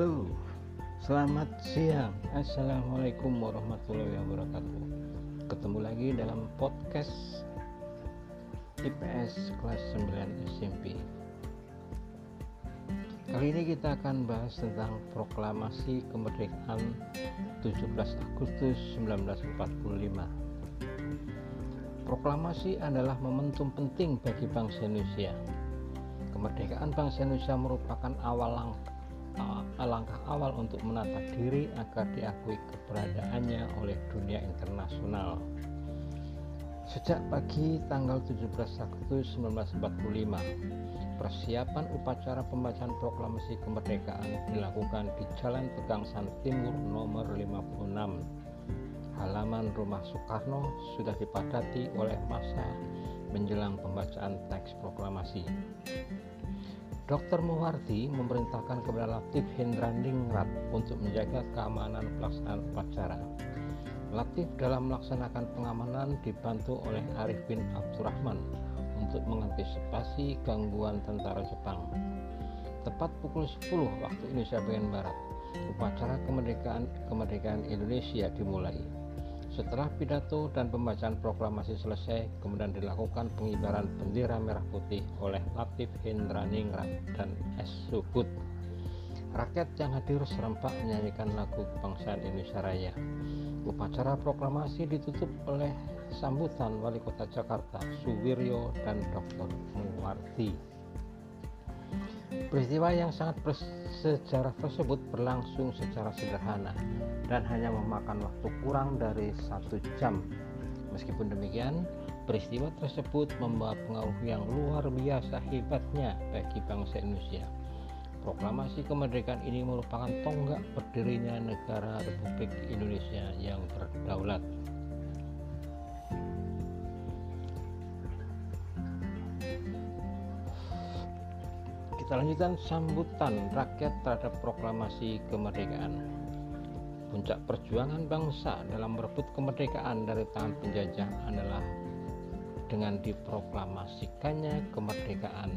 Halo, selamat siang. Assalamualaikum warahmatullahi wabarakatuh. Ketemu lagi dalam podcast IPS kelas 9 SMP. Kali ini kita akan bahas tentang proklamasi kemerdekaan 17 Agustus 1945. Proklamasi adalah momentum penting bagi bangsa Indonesia. Kemerdekaan bangsa Indonesia merupakan awal langkah langkah awal untuk menata diri agar diakui keberadaannya oleh dunia internasional. Sejak pagi tanggal 17 Agustus 1945, persiapan upacara pembacaan proklamasi kemerdekaan dilakukan di Jalan Pegangsaan Timur nomor 56. Halaman rumah Soekarno sudah dipadati oleh masa menjelang pembacaan teks proklamasi. Dr. Muwardi memerintahkan kepada Latif Hendraningrat untuk menjaga keamanan pelaksanaan upacara. Latif dalam melaksanakan pengamanan dibantu oleh Arif bin Abdurrahman untuk mengantisipasi gangguan tentara Jepang. Tepat pukul 10 waktu Indonesia bagian Barat, upacara kemerdekaan kemerdekaan Indonesia dimulai. Setelah pidato dan pembacaan proklamasi selesai, kemudian dilakukan pengibaran bendera merah putih oleh Latif Hendraningrat dan S. Subut. Rakyat yang hadir serempak menyanyikan lagu kebangsaan Indonesia Raya. Upacara proklamasi ditutup oleh sambutan Wali Kota Jakarta, Suwiryo dan Dr. Muwardi. Peristiwa yang sangat bersejarah tersebut berlangsung secara sederhana dan hanya memakan waktu kurang dari satu jam. Meskipun demikian, peristiwa tersebut membawa pengaruh yang luar biasa hebatnya bagi bangsa Indonesia. Proklamasi kemerdekaan ini merupakan tonggak berdirinya negara Republik Indonesia yang berdaulat. Lanjutkan sambutan rakyat terhadap proklamasi kemerdekaan. Puncak perjuangan bangsa dalam merebut kemerdekaan dari tangan penjajah adalah dengan diproklamasikannya kemerdekaan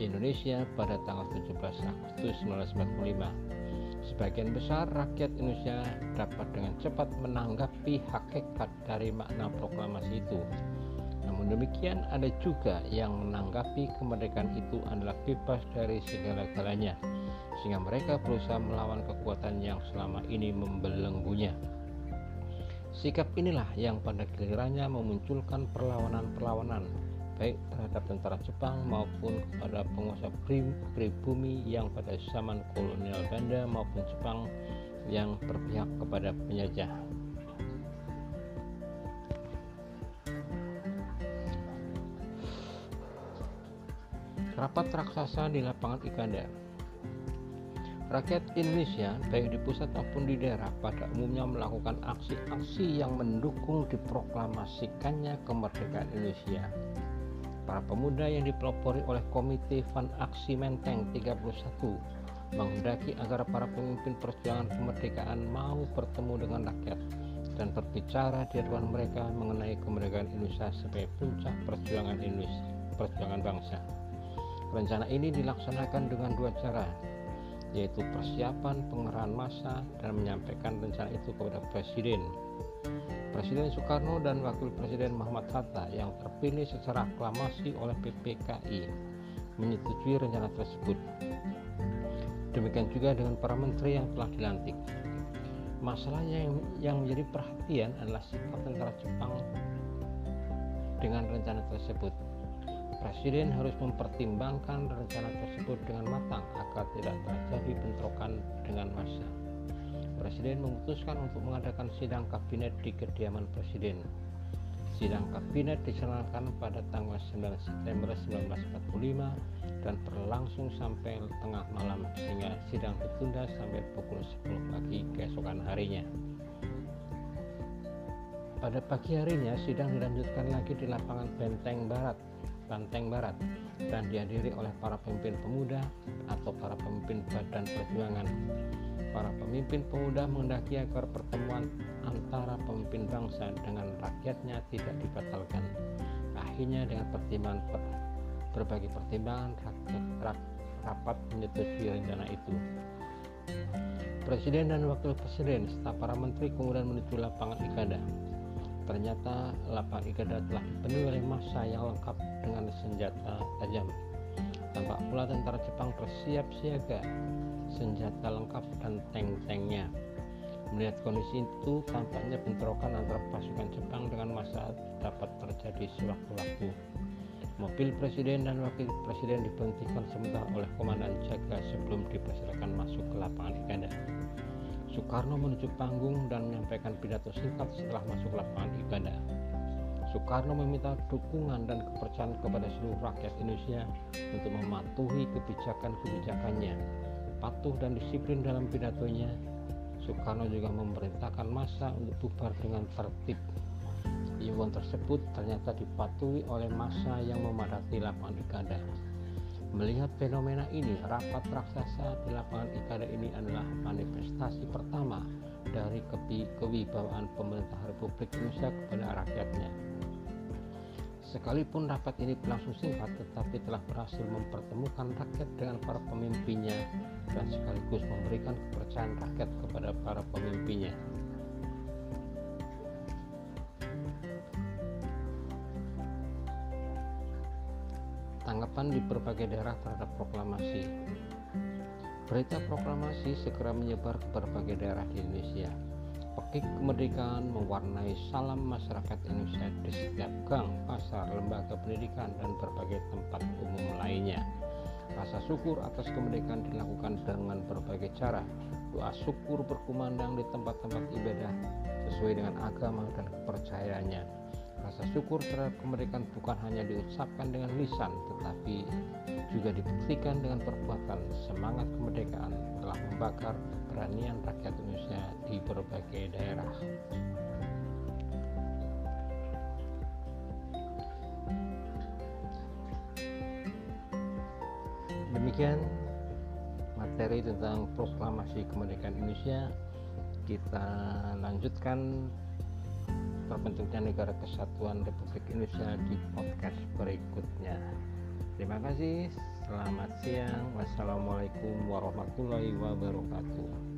Indonesia pada tanggal 17 Agustus 1945. Sebagian besar rakyat Indonesia dapat dengan cepat menanggapi hakikat dari makna proklamasi itu demikian ada juga yang menanggapi kemerdekaan itu adalah bebas dari segala-galanya sehingga mereka berusaha melawan kekuatan yang selama ini membelenggunya. Sikap inilah yang pada gilirannya memunculkan perlawanan-perlawanan baik terhadap tentara Jepang maupun kepada penguasa pribumi yang pada zaman kolonial Belanda maupun Jepang yang berpihak kepada penjajah. Rapat raksasa di lapangan Ikanda. Rakyat Indonesia, baik di pusat maupun di daerah, pada umumnya melakukan aksi-aksi yang mendukung diproklamasikannya kemerdekaan Indonesia. Para pemuda yang dipelopori oleh Komite Van Aksi Menteng 31 menghendaki agar para pemimpin perjuangan kemerdekaan mau bertemu dengan rakyat dan berbicara di hadapan mereka mengenai kemerdekaan Indonesia sebagai puncak perjuangan Indonesia, perjuangan bangsa. Rencana ini dilaksanakan dengan dua cara, yaitu persiapan pengerahan massa dan menyampaikan rencana itu kepada Presiden. Presiden Soekarno dan Wakil Presiden Muhammad Hatta yang terpilih secara aklamasi oleh PPKI menyetujui rencana tersebut. Demikian juga dengan para menteri yang telah dilantik. Masalahnya yang, yang menjadi perhatian adalah sikap tentara Jepang dengan rencana tersebut. Presiden harus mempertimbangkan rencana tersebut dengan matang agar tidak terjadi bentrokan dengan massa. Presiden memutuskan untuk mengadakan sidang kabinet di kediaman Presiden. Sidang kabinet diselenggarakan pada tanggal 9 September 1945 dan berlangsung sampai tengah malam sehingga sidang ditunda sampai pukul 10 pagi keesokan harinya. Pada pagi harinya sidang dilanjutkan lagi di lapangan Benteng Barat Banteng Barat dan dihadiri oleh para pemimpin pemuda atau para pemimpin badan perjuangan. Para pemimpin pemuda menghendaki agar pertemuan antara pemimpin bangsa dengan rakyatnya tidak dibatalkan. Akhirnya dengan pertimbangan per, berbagai pertimbangan rakyat rapat menyetujui rencana itu. Presiden dan Wakil Presiden serta para menteri kemudian menuju lapangan Ikada. Ternyata lapangan Ikada telah dipenuhi oleh massa yang lengkap dengan senjata tajam. Tampak pula tentara Jepang bersiap siaga, senjata lengkap dan tank-tanknya. Melihat kondisi itu, tampaknya bentrokan antara pasukan Jepang dengan massa dapat terjadi sewaktu-waktu. Mobil presiden dan wakil presiden diberhentikan sementara oleh komandan jaga sebelum dipersilakan Soekarno menuju panggung dan menyampaikan pidato singkat setelah masuk lapangan Ikada. Soekarno meminta dukungan dan kepercayaan kepada seluruh rakyat Indonesia untuk mematuhi kebijakan-kebijakannya, patuh dan disiplin dalam pidatonya, Soekarno juga memerintahkan massa untuk bubar dengan tertib. Iwan tersebut ternyata dipatuhi oleh massa yang memadati lapangan Ikada. Melihat fenomena ini, rapat raksasa di lapangan Ikada ini adalah manifestasi pertama dari kewibawaan pemerintah Republik Indonesia kepada rakyatnya. Sekalipun rapat ini berlangsung singkat, tetapi telah berhasil mempertemukan rakyat dengan para pemimpinnya dan sekaligus memberikan kepercayaan rakyat kepada para pemimpinnya. Tanggapan di berbagai daerah terhadap proklamasi Berita proklamasi segera menyebar ke berbagai daerah di Indonesia Pekik kemerdekaan mewarnai salam masyarakat Indonesia di setiap gang, pasar, lembaga pendidikan, dan berbagai tempat umum lainnya. Rasa syukur atas kemerdekaan dilakukan dengan berbagai cara. Doa syukur berkumandang di tempat-tempat ibadah sesuai dengan agama dan kepercayaannya. Rasa syukur terhadap kemerdekaan bukan hanya diucapkan dengan lisan, tetapi juga dibuktikan dengan perbuatan. Semangat kemerdekaan telah membakar keberanian rakyat Indonesia di berbagai daerah. Demikian materi tentang proklamasi kemerdekaan Indonesia. Kita lanjutkan terbentuknya negara kesatuan Republik Indonesia di podcast berikutnya. Terima kasih, selamat siang, wassalamualaikum warahmatullahi wabarakatuh.